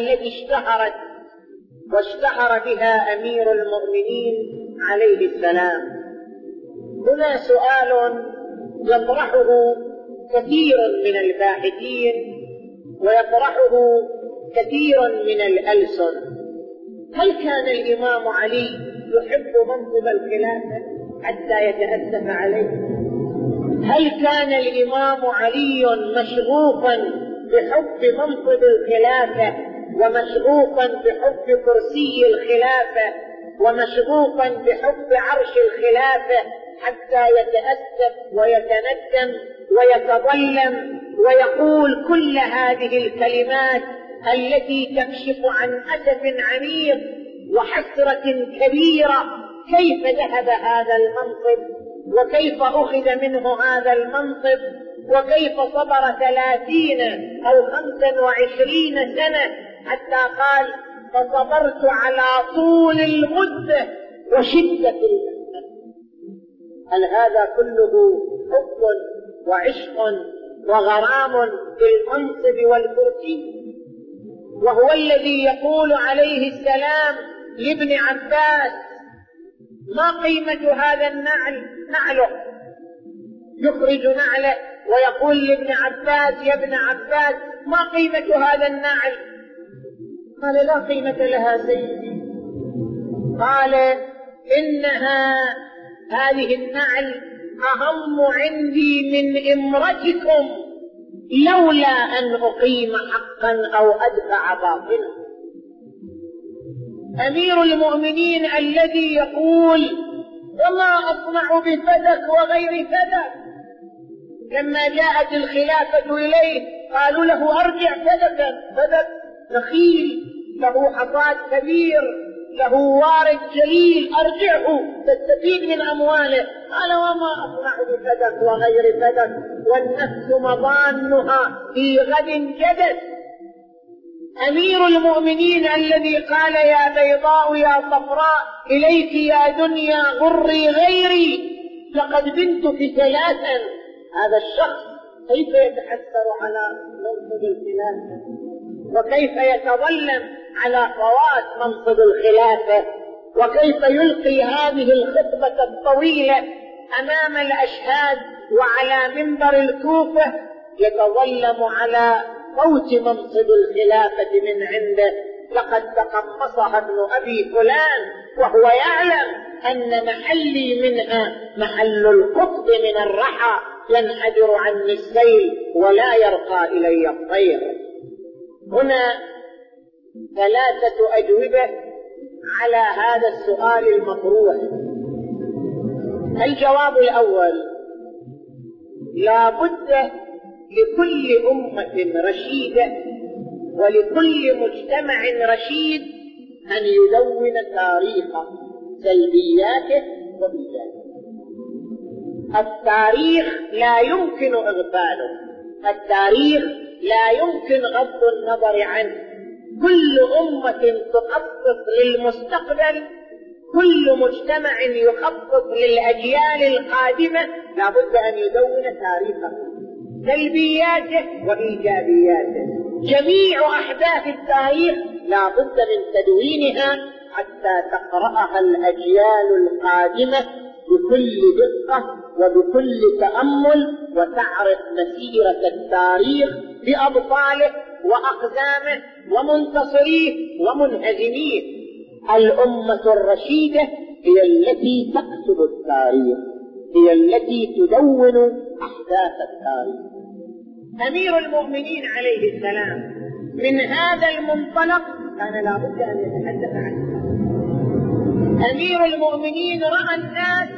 التي اشتهرت واشتهر بها أمير المؤمنين عليه السلام. هنا سؤال يطرحه كثير من الباحثين ويطرحه كثير من الألسن. هل كان الإمام علي يحب منصب الخلافة حتى يتأسف عليه؟ هل كان الإمام علي مشغوفا بحب منصب الخلافة ومشغوفا بحب كرسي الخلافة ومشغوفا بحب عرش الخلافة حتى يتأسف ويتندم ويتظلم ويقول كل هذه الكلمات التي تكشف عن أسف عميق وحسرة كبيرة. كيف ذهب هذا المنصب؟ وكيف أخذ منه هذا المنصب؟ وكيف صبر ثلاثين أو خمسا وعشرين سنة؟ حتى قال فصبرت على طول المدة وشدة هل هذا كله حب وعشق وغرام بالمنصب والكرسي وهو الذي يقول عليه السلام لابن عباس ما قيمة هذا النعل؟ نعله. يخرج نعله ويقول لابن عباس يا ابن عباس ما قيمة هذا النعل؟ قال لا قيمة لها سيدي. قال إنها هذه النعل أهم عندي من إمرتكم لولا أن أقيم حقا أو أدفع باطلا. أمير المؤمنين الذي يقول وما أصنع بفدك وغير فدك. لما جاءت الخلافة إليه قالوا له أرجع فدكا فدك. نخيل له حصاد كبير له وارد جليل. أرجعه تستفيد من أمواله. قال وما أصنع بفدك وغير فدك والنفس مضانها في غد جدت أمير المؤمنين الذي قال يا بيضاء يا صفراء إليك يا دنيا غري غيري لقد بنتك ثلاثا هذا الشخص كيف يتحسر على منصب الخلافة وكيف يتظلم على فوات منصب الخلافة؟ وكيف يلقي هذه الخطبة الطويلة أمام الأشهاد وعلى منبر الكوفة؟ يتظلم على موت منصب الخلافة من عنده. لقد تقمصها ابن أبي فلان وهو يعلم أن محلي منها محل القطب من الرحى ينحدر عني السيل ولا يرقى إلي الطير. هنا ثلاثة أجوبة على هذا السؤال المطروح. الجواب الأول لا بد لكل أمة رشيدة ولكل مجتمع رشيد أن يدون تاريخ سلبياته وإيجاباته التاريخ لا يمكن إغفاله. التاريخ لا يمكن غض النظر عنه كل أمة تخطط للمستقبل كل مجتمع يخطط للأجيال القادمة. لا بد أن يدون تاريخه سلبياته وإيجابياته. جميع أحداث التاريخ لا بد من تدوينها حتى تقرأها الأجيال القادمة بكل دقة وبكل تأمل وتعرف مسيرة التاريخ بأبطاله وأقدامه ومنتصريه ومنهزميه. الأمة الرشيدة هي التي تكتب التاريخ هي التي تدون أحداث التاريخ. أمير المؤمنين عليه السلام من هذا المنطلق كان لابد أن يتحدث عنه. أمير المؤمنين رأى الناس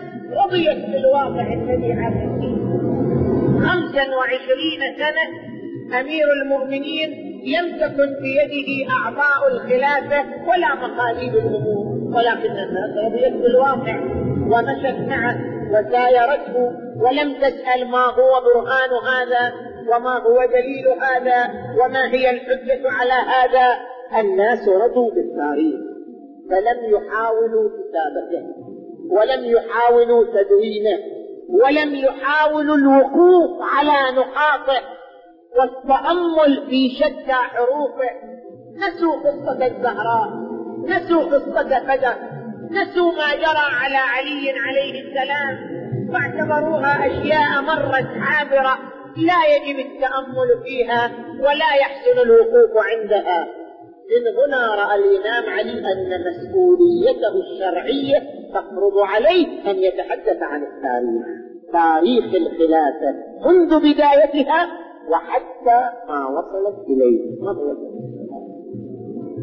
رضيت بالواقع الذي عاش فيه. خمسا وعشرين سنة أمير المؤمنين لم تكن بيده أعضاء الخلافة ولا مقاليد الأمور ولكن الناس رضيت بالواقع ومشت معه وسايرته ولم تسأل ما هو برهان هذا وما هو دليل هذا وما هي الحجة على هذا. الناس رضوا بالتاريخ فلم يحاولوا كتابته ولم يحاولوا تدوينه ولم يحاولوا الوقوف على نقاطه. والتأمل في شتى حروفه نسوا قصة الزهراء نسوا قصة بدر نسوا ما جرى على علي عليه السلام. فاعتبروها أشياء مرت عابرة لا يجب التأمل فيها ولا يحسن الوقوف عندها. من هنا رأى الإمام علي أن مسؤوليته الشرعية تفرض عليه أن يتحدث عن التاريخ. تاريخ الخلافة منذ بدايتها وحتى ما وصلت إليه.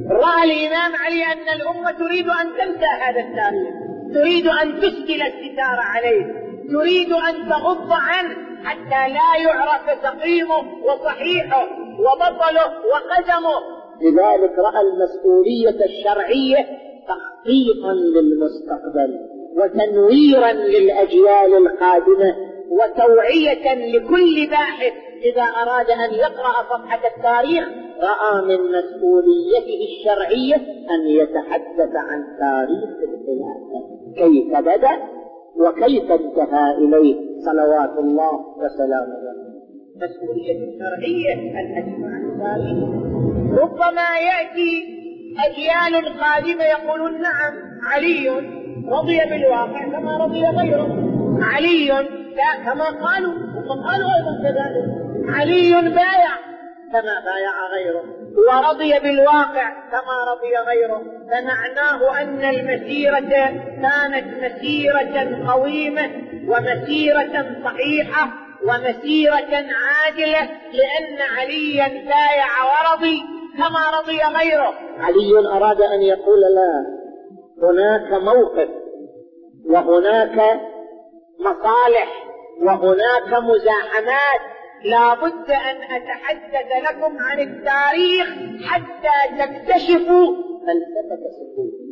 رأى الإمام علي أن الأمة تريد أن تنسى هذا التاريخ تريد أن تسكل الستار عليه تريد أن تغض عنه حتى لا يعرف سقيمه وصحيحه وبطله وقدمه. لذلك رأى المسؤولية الشرعية تخطيطا للمستقبل وتنويرا للأجيال القادمة وتوعية لكل باحث إذا أراد أن يقرأ صفحة التاريخ رأى من مسؤوليته الشرعية أن يتحدث عن تاريخ الخلافة. كيف بدأ؟ وكيف انتهى إليه؟ صلوات الله وسلامه مسؤولية شرعية الحديث عن التاريخ ربما يأتي أجيال قادمة يقولون نعم علي رضي بالواقع كما رضي غيره. علي لا كما قالوا هم قالوا أيضا كذلك. علي بايع كما بايع غيره. ورضي بالواقع كما رضي غيره. فمعناه أن المسيرة كانت مسيرة قويمة ومسيرة صحيحة ومسيرة عاجلة لأن عليا بايع ورضي كما رضي غيره. علي أراد أن يقول لا هناك موقف وهناك مصالح وهناك مزاحمات لا بد أن أتحدث لكم عن التاريخ حتى تكتشفوا فلسفة سكوت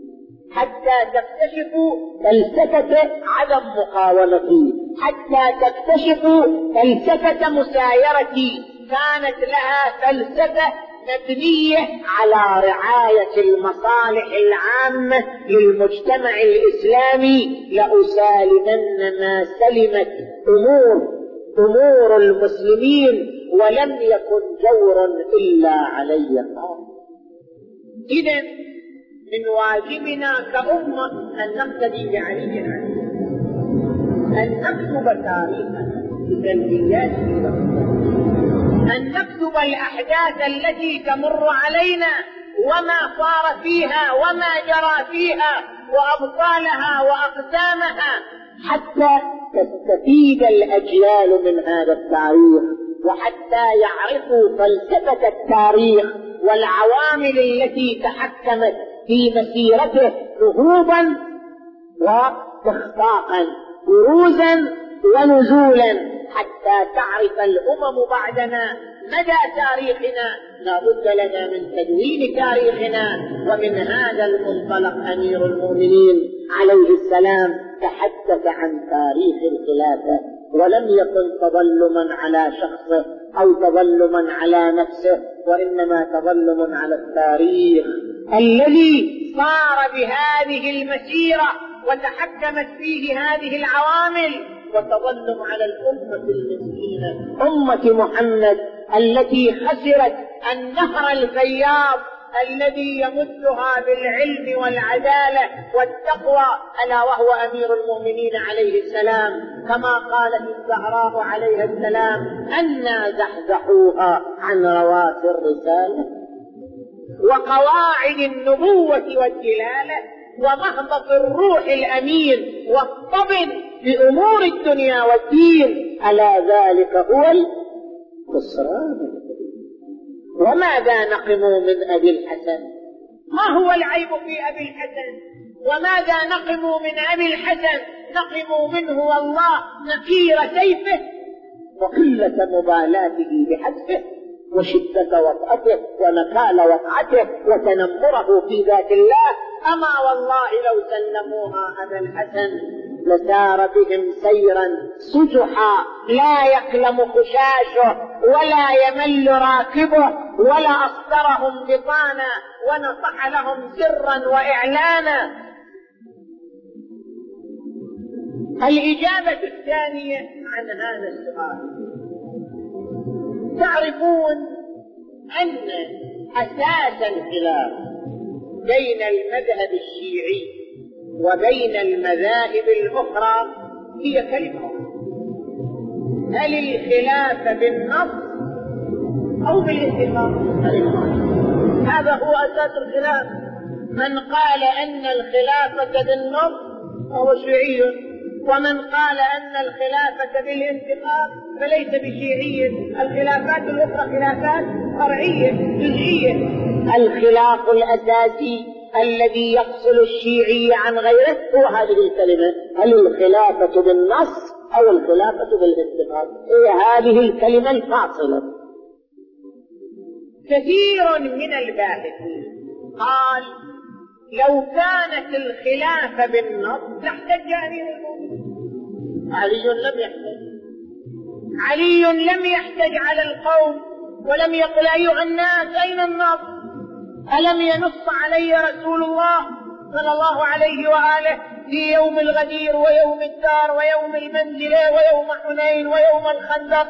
حتى تكتشفوا فلسفة عدم مقاومتي حتى تكتشفوا فلسفة مسايرتي كانت لها فلسفة مبنية على رعاية المصالح العامة للمجتمع الإسلامي. لأسالمن ما سلمت أمور أمور المسلمين ولم يكن جور إلا علي قام إذا من واجبنا كأمة أن نقتدي بعلي عنه أن نكتب تاريخنا بسلبيات أن نكتب الأحداث التي تمر علينا وما صار فيها وما جرى فيها وأبطالها وأقسامها حتى تستفيد الأجيال من هذا التاريخ وحتى يعرفوا فلسفة التاريخ والعوامل التي تحكمت في مسيرته نهوضا واستخفاقا بروزا ونزولا حتى تعرف الأمم بعدنا مدى تاريخنا؟ لا بد لنا من تدوين تاريخنا ومن هذا المنطلق أمير المؤمنين عليه السلام تحدث عن تاريخ الخلافة ولم يكن تظلما على شخصه أو تظلما على نفسه وإنما تظلم على التاريخ الذي صار بهذه المسيرة وتحكمت فيه هذه العوامل. وتظلم على الأمة المسكينة أمة محمد التي خسرت النهر الفياض الذي يمدها بالعلم والعدالة والتقوى ألا وهو أمير المؤمنين عليه السلام. كما قالت الزهراء عليه السلام أنا زحزحوها عن رواسي الرسالة وقواعد النبوة والدلالة ومهبط الروح الأمين والطبن بأمور الدنيا والدين. ألا ذلك هو الخسران وماذا نقم من أبي الحسن؟ ما هو العيب في أبي الحسن؟ وماذا نقم من أبي الحسن؟ نقم منه والله نكير سيفه. وقلة مبالاته بحذفه وشدة وطأته ونكال وقعته وتنمره في ذات الله. أما والله لو سلموها أبا الحسن. لسار بهم سيرا. سجحا. لا يكلم خشاشه ولا يمل راكبه ولا أصدرهم بطانا ونصح لهم سرا وإعلانا. الإجابة الثانية عن هذا السؤال. تعرفون أن أساس الخلاف بين المذهب الشيعي وبين المذاهب الأخرى هي كلمة. هل الخلاف بالنص أو بالاتفاق؟ هذا هو أساس الخلاف. من قال أن الخلافة بالنص فهو شيعي. ومن قال أن الخلافة بالانتقام فليس بشيعي. الخلافات الأخرى خلافات فرعية جزئية الخلاف الأساسي الذي يفصل الشيعي عن غيره هو هذه الكلمة. هل الخلافة بالنص أو الخلافة بالانتقام هي هذه الكلمة الفاصلة. كثير من الباحثين قال لو كانت الخلافة بالنص لاحتج المؤمنين علي لم يحتج. علي لم يحتج على القوم ولم يقل أيها الناس أين النص؟ ألم ينص علي رسول الله صلى الله عليه وآله في يوم الغدير ويوم الدار ويوم المنزلة ويوم حنين ويوم الخندق؟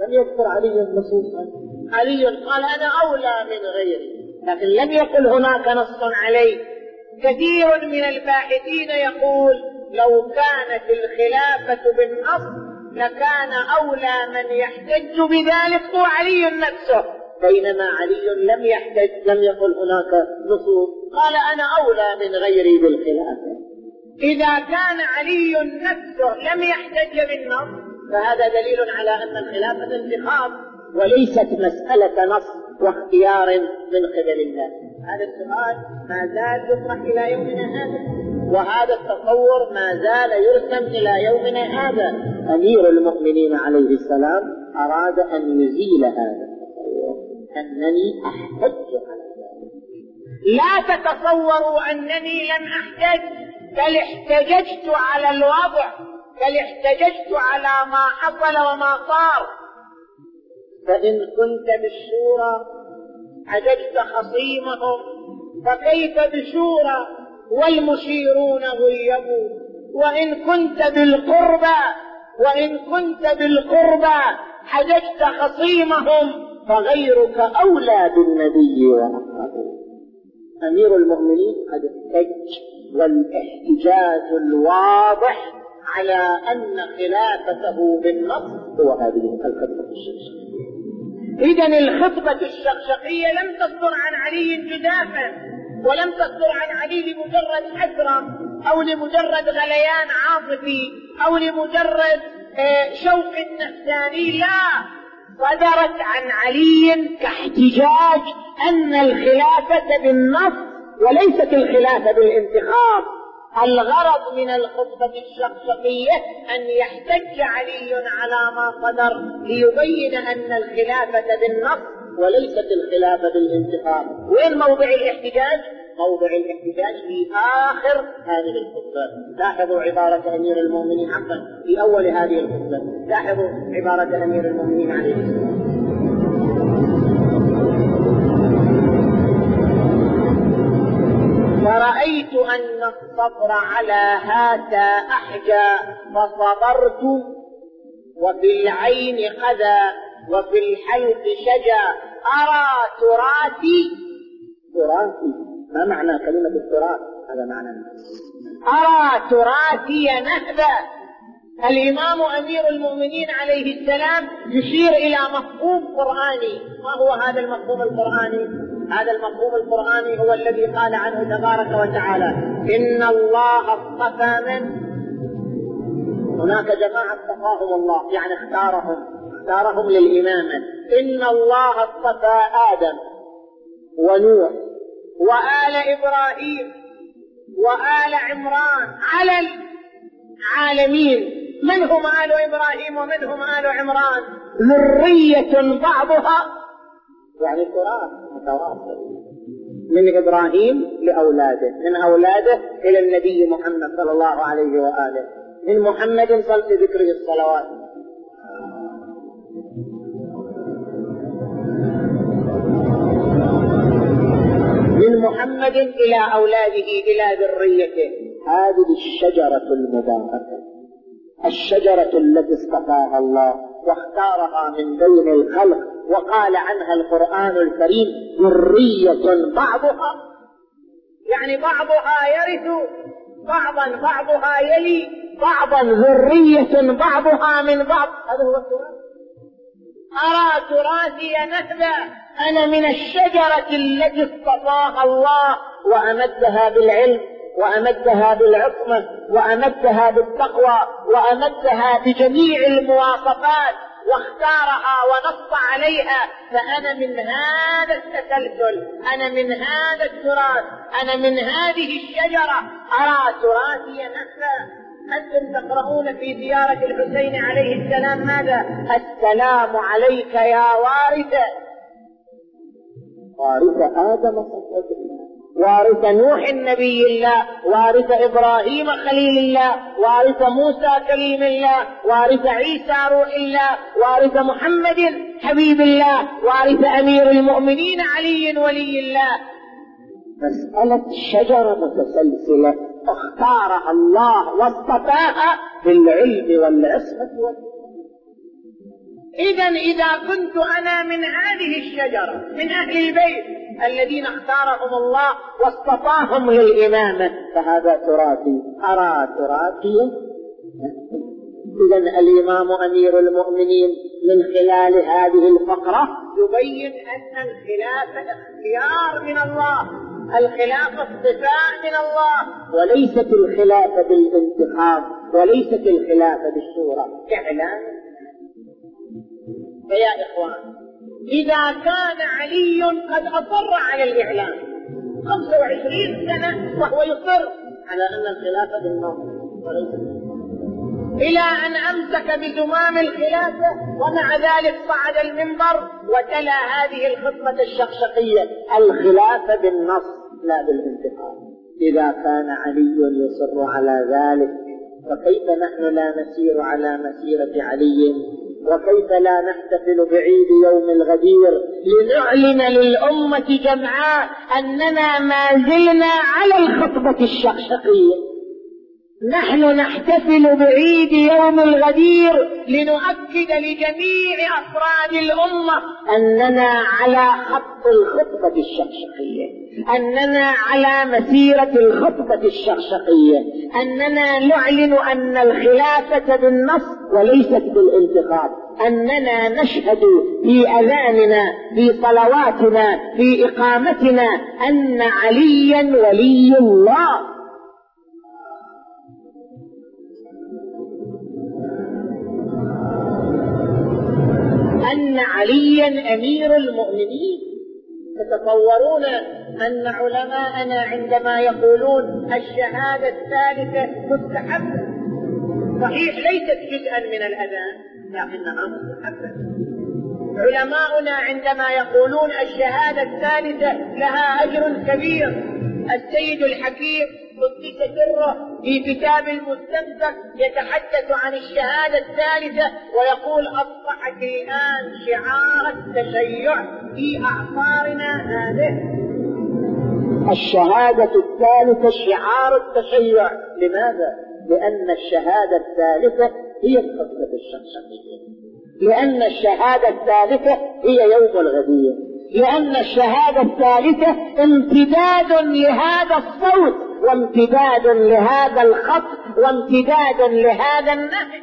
لم يذكر علي نصوصا علي قال أنا أولى من غيري لكن لم يقل هناك نص علي كثير من الباحثين يقول لو كانت الخلافة بالنص لكان أولى من يحتج بذلك هو علي نفسه. بينما علي لم يحتج لم يقل هناك نصوص. قال أنا أولى من غيري بالخلافة إذا كان علي نفسه لم يحتج بالنص فهذا دليل على أن الخلافة انتخاب وليست مسألة نص واختيار من قبل الله. هذا السؤال ما زال يطرح إلى يومنا هذا وهذا التصور ما زال يرسم إلى يومنا هذا. أمير المؤمنين عليه السلام أراد أن يزيل هذا. أنني أحتج على ذلك. لا تتصوروا أنني لم أحتج بل احتججت على الوضع بل احتججت على ما حصل وما صار. فإن كنت بالشورى حججت خصيمهم فكيف بشورى والمشيرون غيبوا. وإن كنت بالقربى وإن كنت بالقربى حججت خصيمهم فغيرك أولى بالنبي وأصحابه أمير المؤمنين قد احتج والاحتجاج الواضح على أن خلافته بالنص هو هذه الخطبة الشرعية إذا الخطبة الشقشقية لم تصدر عن علي جزافا ولم تصدر عن علي لمجرد حسرة أو لمجرد غليان عاطفي أو لمجرد آه، شوق نفساني لا. صدرت عن علي كاحتجاج أن الخلافة بالنص وليست الخلافة بالانتخاب الغرض من الخطبة الشقشقية أن يحتج علي على ما صدر ليبين أن الخلافة بالنص وليست الخلافة بالانتخاب وين موضع الاحتجاج؟ موضع الاحتجاج في آخر هذه الخطبة لاحظوا عبارة أمير المؤمنين عفوا في أول هذه الخطبة. لاحظوا عبارة أمير المؤمنين عليه السلام. فرأيت أن الصبر على هذا أحجى فصبرت وفي العين قذى وفي الحلق شجا أرى تراثي؟ تراثي. ما معنى كلمة التراث؟ هذا معنى. أرى تراثي نهبا الإمام أمير المؤمنين عليه السلام يشير إلى مفهوم قرآني. ما هو هذا المفهوم القرآني؟ هذا المفهوم القرآني هو الذي قال عنه تبارك وتعالى إن الله اصطفى من؟ هناك جماعة اصطفاهم الله يعني اختارهم اختارهم للإمامة. إن الله اصطفى آدم ونوح. وآل إبراهيم وآل عمران على العالمين. من هم آل إبراهيم ومن هم آل عمران. ذرية بعضها يعني تراث متواصل من إبراهيم لأولاده من أولاده إلى النبي محمد صلى الله عليه وآله. من محمد صلى ذكره الصلوات من محمد إلى أولاده إلى ذريته هذه الشجرة المباركة. الشجرة التي اصطفاها الله واختارها من بين الخلق وقال عنها القرآن الكريم ذرية بعضها. يعني بعضها يرث بعضا بعضها يلي بعضا ذرية بعضها من بعض. هذا هو التراث أرى تراثي نهبا أنا من الشجرة التي اصطفاها الله وأمدها بالعلم وأمدها بالعصمة وأمدها بالتقوى وأمدها بجميع المواصفات واختارها ونص عليها فأنا من هذا التسلسل أنا من هذا التراث أنا من هذه الشجرة أرى تراثي نهبا أنتم تقرؤون في زيارة الحسين عليه السلام ماذا؟ السلام عليك يا وارث. وارث آدم صفوة وارث نوح نبي الله. وارث إبراهيم خليل الله. وارث موسى كريم الله. وارث عيسى روح الله. وارث محمد حبيب الله. وارث أمير المؤمنين علي ولي الله. مسألة شجرة متسلسلة. اختارها الله واصطفاها بالعلم والعصمة إذا إذا كنت أنا من هذه الشجرة من أهل البيت الذين اختارهم الله واصطفاهم للإمامة فهذا تراثي. أرى تراثي؟ إذا الإمام أمير المؤمنين من خلال هذه الفقرة يبين أن الخلافة اختيار من الله. الخلافة اصطفاء من الله. وليست الخلافة بالانتخاب وليست الخلافة بالشورى إعلان. فيا إخوان إذا كان علي قد أصر على الإعلان 25 سنة وهو يصر على أن الخلافة بالنص وليس إلى أن أمسك بزمام الخلافة ومع ذلك صعد المنبر وتلا هذه الخطبة الشقشقية. الخلافة بالنص. لا بالانتقام. إذا كان علي يصر على ذلك فكيف نحن لا نسير على مسيرة علي؟ وكيف لا نحتفل بعيد يوم الغدير لنعلن للأمة جمعاء أننا ما زلنا على الخطبة الشقشقية؟ نحن نحتفل بعيد يوم الغدير لنؤكد لجميع أفراد الأمة أننا على خط الخطبة الشقشقية أننا على مسيرة الخطبة الشقشقية أننا نعلن أن الخلافة بالنص وليست بالانتخاب أننا نشهد في أذاننا في صلواتنا في إقامتنا أن عليا ولي الله. أن عليا أمير المؤمنين. تتصورون أن علماءنا عندما يقولون الشهادة الثالثة مستحبة صحيح ليست جزءا من الأذان لكنها مستحبة علماؤنا عندما يقولون الشهادة الثالثة لها أجر كبير. السيد الحكيم قدس سره في كتاب المستمسك يتحدث عن الشهادة الثالثة ويقول أصبحت الآن شعار التشيع في أعصارنا هذه. الشهادة الثالثة شعار التشيع. لماذا؟ لأن الشهادة الثالثة هي الخطبة الشخصية لأن الشهادة الثالثة هي يوم الغدير. لأن الشهادة الثالثة امتداد لهذا الصوت وامتداد لهذا الخط وامتداد لهذا النهج.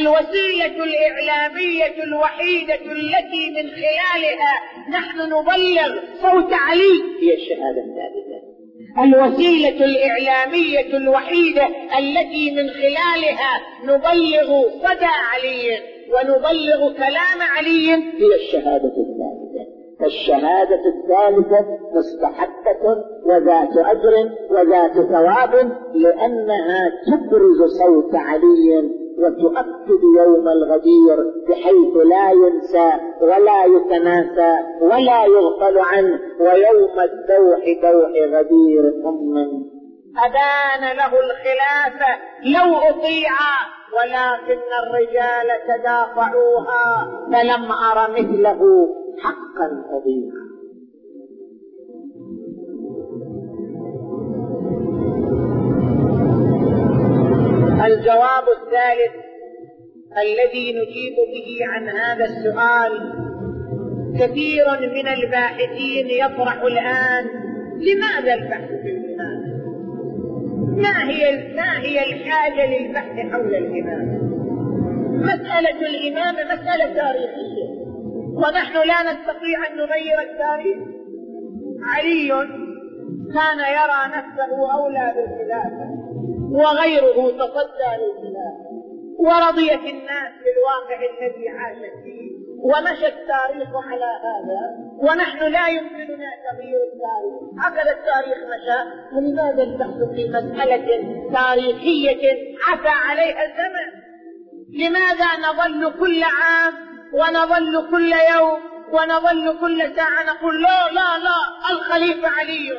الوسيلة الإعلامية الوحيدة التي من خلالها نحن نبلغ صوت علي هي الشهادة الثالثة. الوسيلة الإعلامية الوحيدة التي من خلالها نبلغ صدى علي ونبلغ كلام علي هي الشهادة. الثالثة فالشهادة الثالثة مستحقة وذات أجر وذات ثواب لأنها تبرز صوت علي وتؤكد يوم الغدير بحيث لا ينسى ولا يتناسى ولا يغفل عنه ويوم الدوح دوح غدير أم أبان له الخلافة لو أطيع ولكن الرجال تدافعوها فلم أر مثله حقا أضيع الجواب الثالث الذي نجيب به عن هذا السؤال كثير من الباحثين يطرح الآن لماذا البحث في؟ ما هي ما هي الحاجة للبحث حول الإمامة؟ مسألة الإمامة مسألة تاريخية. ونحن لا نستطيع أن نغير التاريخ. علي كان يرى نفسه أولى بالخلافة وغيره تصدى للخلاف ورضيت الناس بالواقع الذي عاشت فيه. ومشى التاريخ على هذا ونحن لا يمكننا تغيير التاريخ. هكذا التاريخ مشى فلماذا البحث في مسألة تاريخية عفى عليها الزمن؟ لماذا نظل كل عام ونظل كل يوم ونظل كل ساعة نقول لا لا لا الخليفة علي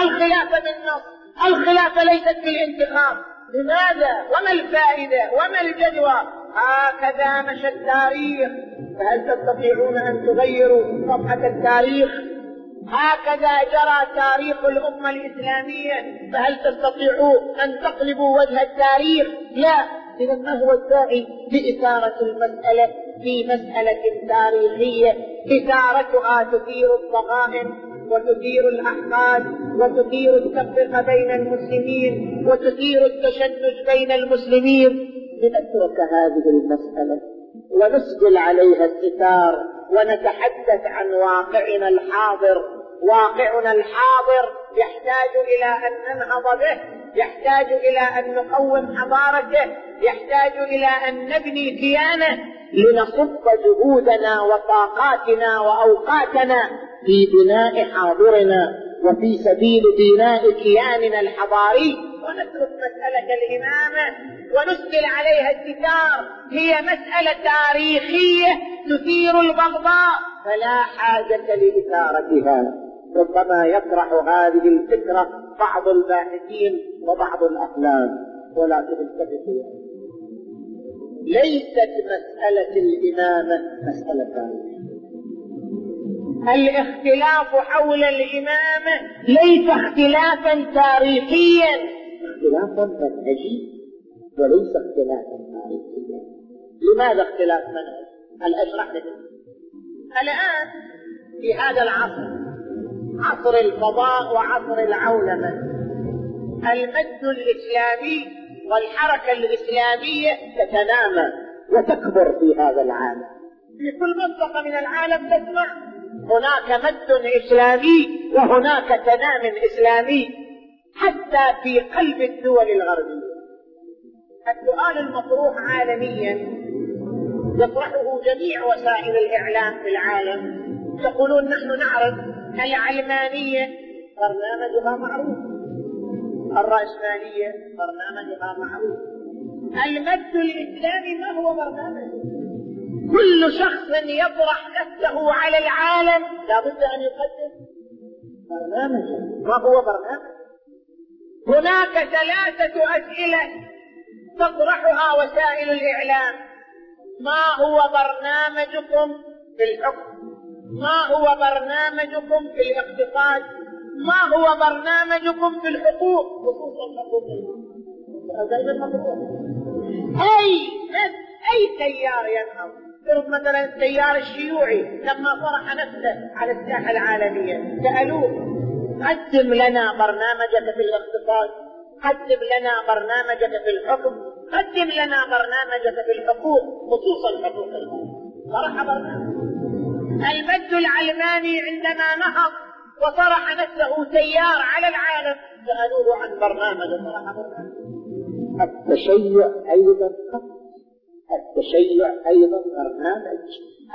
الخلافة بالنص الخلافة ليست في الانتخاب لماذا؟ وما الفائدة؟ وما الجدوى؟ هكذا مشى التاريخ. فهل تستطيعون أن تغيروا صفحة التاريخ؟ هكذا جرى تاريخ الأمة الإسلامية. فهل تستطيعوا أن تقلبوا وجه التاريخ؟ لا إذا ما هو الداعي لإثارة المسألة في مسألة تاريخية. إثارتها تثير الضغائن وتثير الأحقاد وتثير التفرقة بين المسلمين وتثير التشنج بين المسلمين. لنترك هذه المسألة ونسجل عليها الستار ونتحدث عن واقعنا الحاضر. واقعنا الحاضر يحتاج إلى أن ننهض به يحتاج إلى أن نقوم حضارته يحتاج إلى أن نبني كيانه لنصب جهودنا وطاقاتنا وأوقاتنا في بناء حاضرنا وفي سبيل بناء كياننا الحضاري. ونترك مسألة الإمامة ونسدل عليها الستار هي مسألة تاريخية تثير البغضاء. فلا حاجة لإثارتها. ربما يطرح هذه الفكرة بعض الباحثين وبعض الأفلام ولكن انتبهوا ليست مسألة الإمامة مسألة ثانية الاختلاف حول الإمامة ليس اختلافا تاريخيا. اختلافا منهجي وليس اختلافا تاريخيا لماذا اختلاف منهج؟ هل أشرح لك؟ الآن في هذا العصر عصر الفضاء وعصر العولمة المد الإسلامي والحركة الإسلامية تتنامى وتكبر في هذا العالم. في كل منطقة من العالم تسمع هناك مد إسلامي وهناك تنام إسلامي. حتى في قلب الدول الغربية. السؤال المطروح عالميا يطرحه جميع وسائل الإعلام في العالم. يقولون نحن نعرف العلمانية برنامجها معروف. الرأسمالية برنامجها معروف. المد الإسلامي ما هو برنامج؟ كل شخص يطرح نفسه على العالم لابد أن يقدم برنامجا ما هو برنامج؟ هناك ثلاثة أسئلة تطرحها وسائل الإعلام. ما هو برنامجكم في الحكم ما هو برنامجكم في الاقتصاد؟ ما هو برنامجكم في الحقوق؟ خصوصا حقوق أي أي تيار ينهض فرض مثلا التيار الشيوعي لما طرح نفسه على الساحة العالمية. سألوه قدم لنا برنامجك في الاقتصاد قدم لنا برنامجك في الحكم قدم لنا برنامجك في الحقوق خصوصا حقوق المرأة طرح برنامج. المد العلماني عندما نهض وطرح نفسه تيار على العالم سألوه عن برنامج طرح برنامج. التشيع أيضا التشيع أيضا برنامج.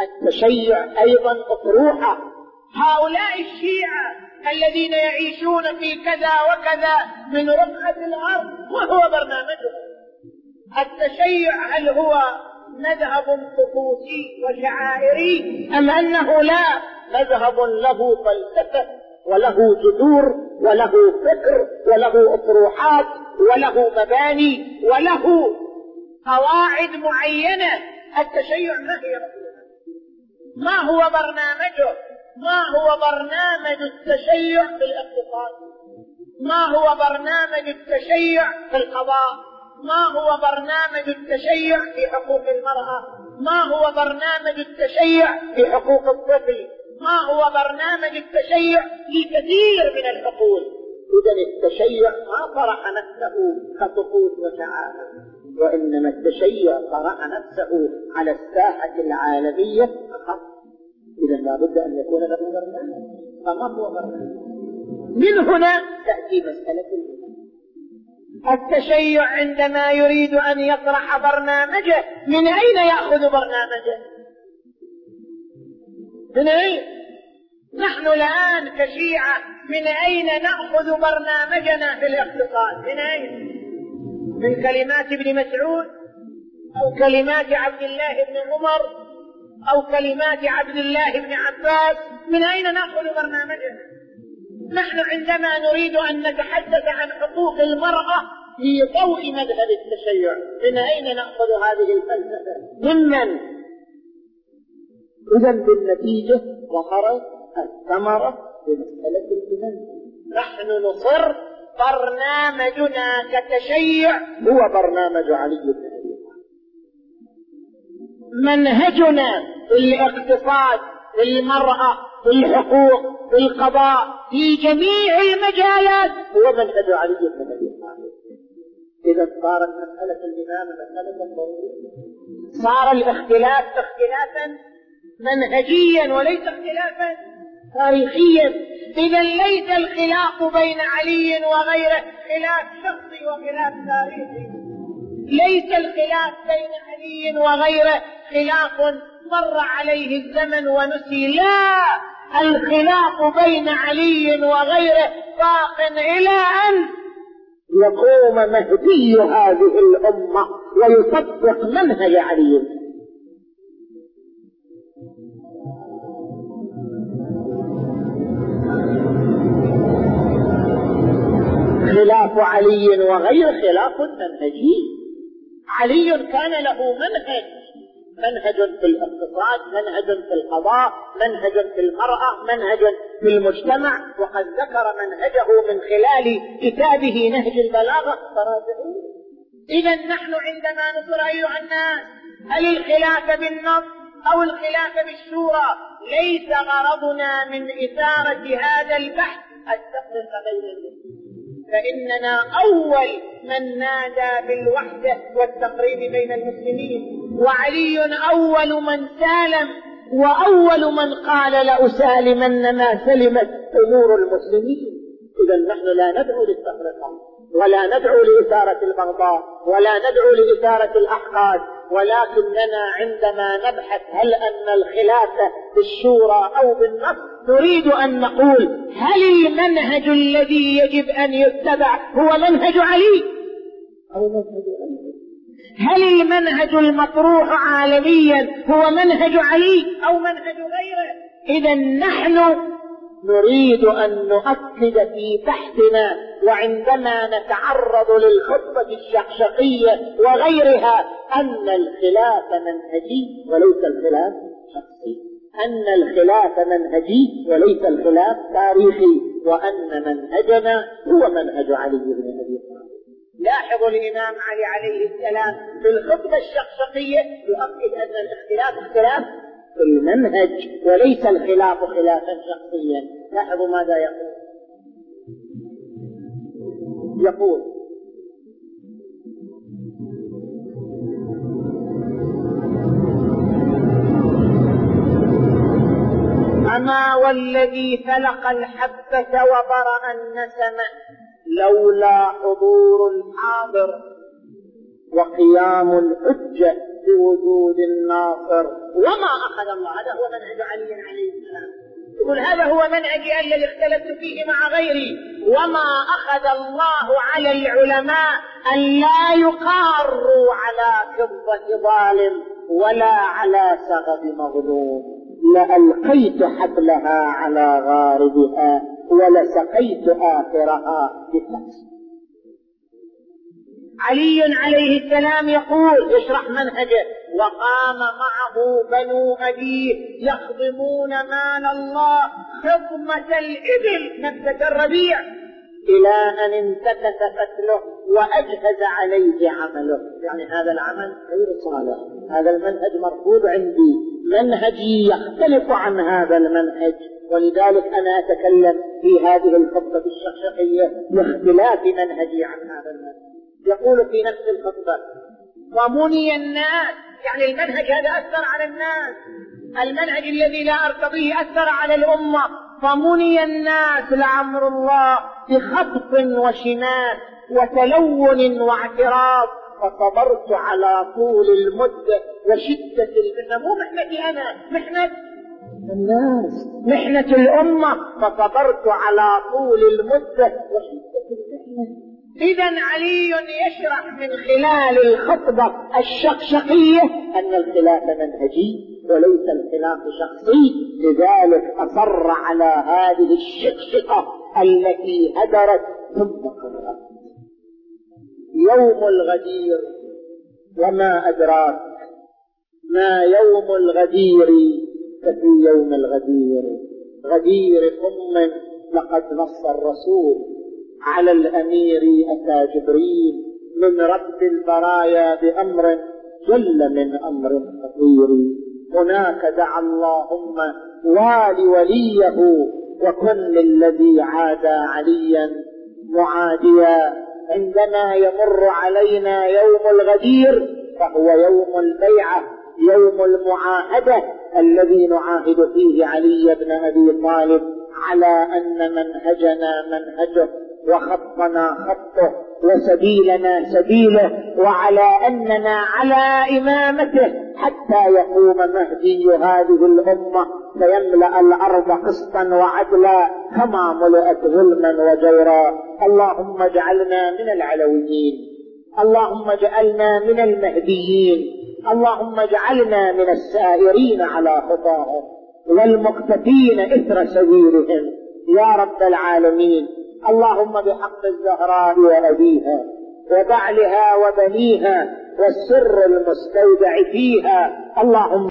التشيع أيضا أطروحة هؤلاء الشيعة الذين يعيشون في كذا وكذا من رقعة الأرض ما هو برنامجهم التشيع هل هو مذهب طقوسي وشعائري أم أنه لا؟ مذهب له فلسفة وله جذور وله فكر وله أطروحات وله مباني وله قواعد معينة. التشيع ما هي ما هو برنامجه؟ ما هو برنامج التشيع في الاقتصاد؟ ما هو برنامج التشيع في القضاء؟ ما هو برنامج التشيع في حقوق المرأة؟ ما هو برنامج التشيع في حقوق الطفل؟ ما هو برنامج التشيع في كثير من الحقوق؟ إذا التشيع ما طرح نفسه كطقوس وشعائر وإنما التشيع طرح نفسه على الساحة العالمية فقط. إذا لابد أن يكون له برنامج فما هو برنامج من هنا تأتي مسألة التشيع عندما يريد أن يطرح برنامجه. من أين يأخذ برنامجه؟ من أين؟ نحن الآن كشيعة من أين نأخذ برنامجنا في الاقتصاد من أين؟ من كلمات ابن مسعود أو كلمات عبد الله بن عمر أو كلمات عبد الله بن عباس من أين نأخذ برنامجنا؟ نحن عندما نريد أن نتحدث عن حقوق المرأة في ضوء مذهب التشيع من أين نأخذ هذه الفلسفة؟ ممن؟ إذا بالنتيجة ظهرت الثمرة بمسألة الإيمان. نحن نصر برنامجنا كتشيع هو برنامج علي بن منهجنا في الاقتصاد في المرأة في الحقوق في القضاء في جميع المجالات. هو منهج علي بن أبي طالب إذا صارت مسألة الإمام مسألة ضرورية صار الاختلاف اختلافا منهجيا وليس اختلافا تاريخيا. إذا ليس الخلاف بين علي وغيره خلاف شخصي وخلاف تاريخي. ليس الخلاف بين علي وغيره خلاف مر عليه الزمن ونسي. لا! الخلاف بين علي وغيره باق إلى أن يقوم مهدي هذه الأمة ويطبق منهج علي. خلاف علي وغير خلاف منهجي. علي كان له منهج. منهج في الاقتصاد منهج في القضاء منهج في المرأة منهج في المجتمع وقد ذكر منهجه من خلال كتابه نهج البلاغة. إذا نحن عندما نقول أيها الناس هل الخلاف بالنص أو الخلاف بالشورى ليس غرضنا من إثارة هذا البحث؟ التفرقة بين المسلمين فإننا أول من نادى بالوحدة والتقريب بين المسلمين وعلي أول من سالم وأول من قال لأسالمن ما سلمت أمور المسلمين. إذا نحن لا ندعو للتفرقة ولا ندعو لإثارة البغضاء ولا ندعو لإثارة الأحقاد ولكننا عندما نبحث هل أن الخلافة بالشورى أو بالنص نريد أن نقول هل المنهج الذي يجب أن يتبع هو منهج علي؟ أو منهج هل المنهج المطروح عالميا هو منهج علي أو منهج غيره؟ إذا نحن نريد أن نؤكد في بحثنا وعندما نتعرض للخطبة الشقشقية وغيرها أن الخلاف منهجي وليس الخلاف شخصي. أن الخلاف منهجي وليس الخلاف تاريخي وأن منهجنا هو منهج علي بن أبي طالب. لاحظوا الإمام علي عليه السلام في الخطبة الشقشقية يؤكد أن الاختلاف اختلاف في المنهج وليس الخلاف خلافا شخصيا. لاحظوا ماذا يقول. يقول أما والذي فلق الحبة وبرأ النسم لولا حضور الحاضر وقيام الحجة بوجود الناصر وما أخذ الله هذا هو منهج علي عليه السلام. يقول هذا هو منهجي الذي اختلفت فيه مع غيري. وما أخذ الله على العلماء أن لا يقاروا على فضة ظالم ولا على سغب مظلوم. لألقيت حبلها على غاربها ولسقيت آخرها بكأس علي عليه السلام يقول يشرح منهجه. وقام معه بنو أبيه يخضمون مال الله خضمة الإبل. نفسة الربيع. إلى أن انتكس فتله. وأجهز عليه عمله. يعني هذا العمل غير صالح. هذا المنهج مرفوض عندي. منهجي يختلف عن هذا المنهج. ولذلك أنا أتكلم في هذه الخطبة الشخصية باختلاف منهجي عن هذا المنهج. يقول في نفس الخطبة ومني الناس. يعني المنهج هذا أثر على الناس. المنهج الذي لا أرتضيه أثر على الأمة. فمني الناس لعمر الله بخطف وشنات وتلون واعتراض فصبرت على طول المدة وشدة المحنة مو محنتي أنا محنة الناس محنة الأمة. فصبرت على طول المدة وشدة المحنة إذا علي يشرح من خلال الخطبة الشقشقية أن الخلاف منهجي وليس الخلاف شخصي. لذلك أصر على هذه الشقشقة التي هدرت ثم قرأت يوم الغدير وما أدراك ما يوم الغدير ففي يوم الغدير. غدير أم لقد نص الرسول على الأمير أتى جبريل من رب البرايا بأمر جل من أمر خطير. هناك دعا اللهم وال وليه وكن للذي عادى عليا معاديا عندما يمر علينا يوم الغدير فهو يوم البيعة يوم المعاهدة الذي نعاهد فيه علي بن أبي طالب على أن منهجنا منهجه وخطنا خطه وسبيلنا سبيله وعلى أننا على إمامته حتى يقوم مهدي هذه الأمة. فيملا الأرض قسطا وعدلا كما ملئت ظلما وجورا. اللهم اجعلنا من العلويين. اللهم اجعلنا من المهديين. اللهم اجعلنا من السائرين على خطاهم والمقتفين إثر سبيلهم. يا رب العالمين اللهم بحق الزهراء وأبيها وبعلها وبنيها والسر المستودع فيها. اللهم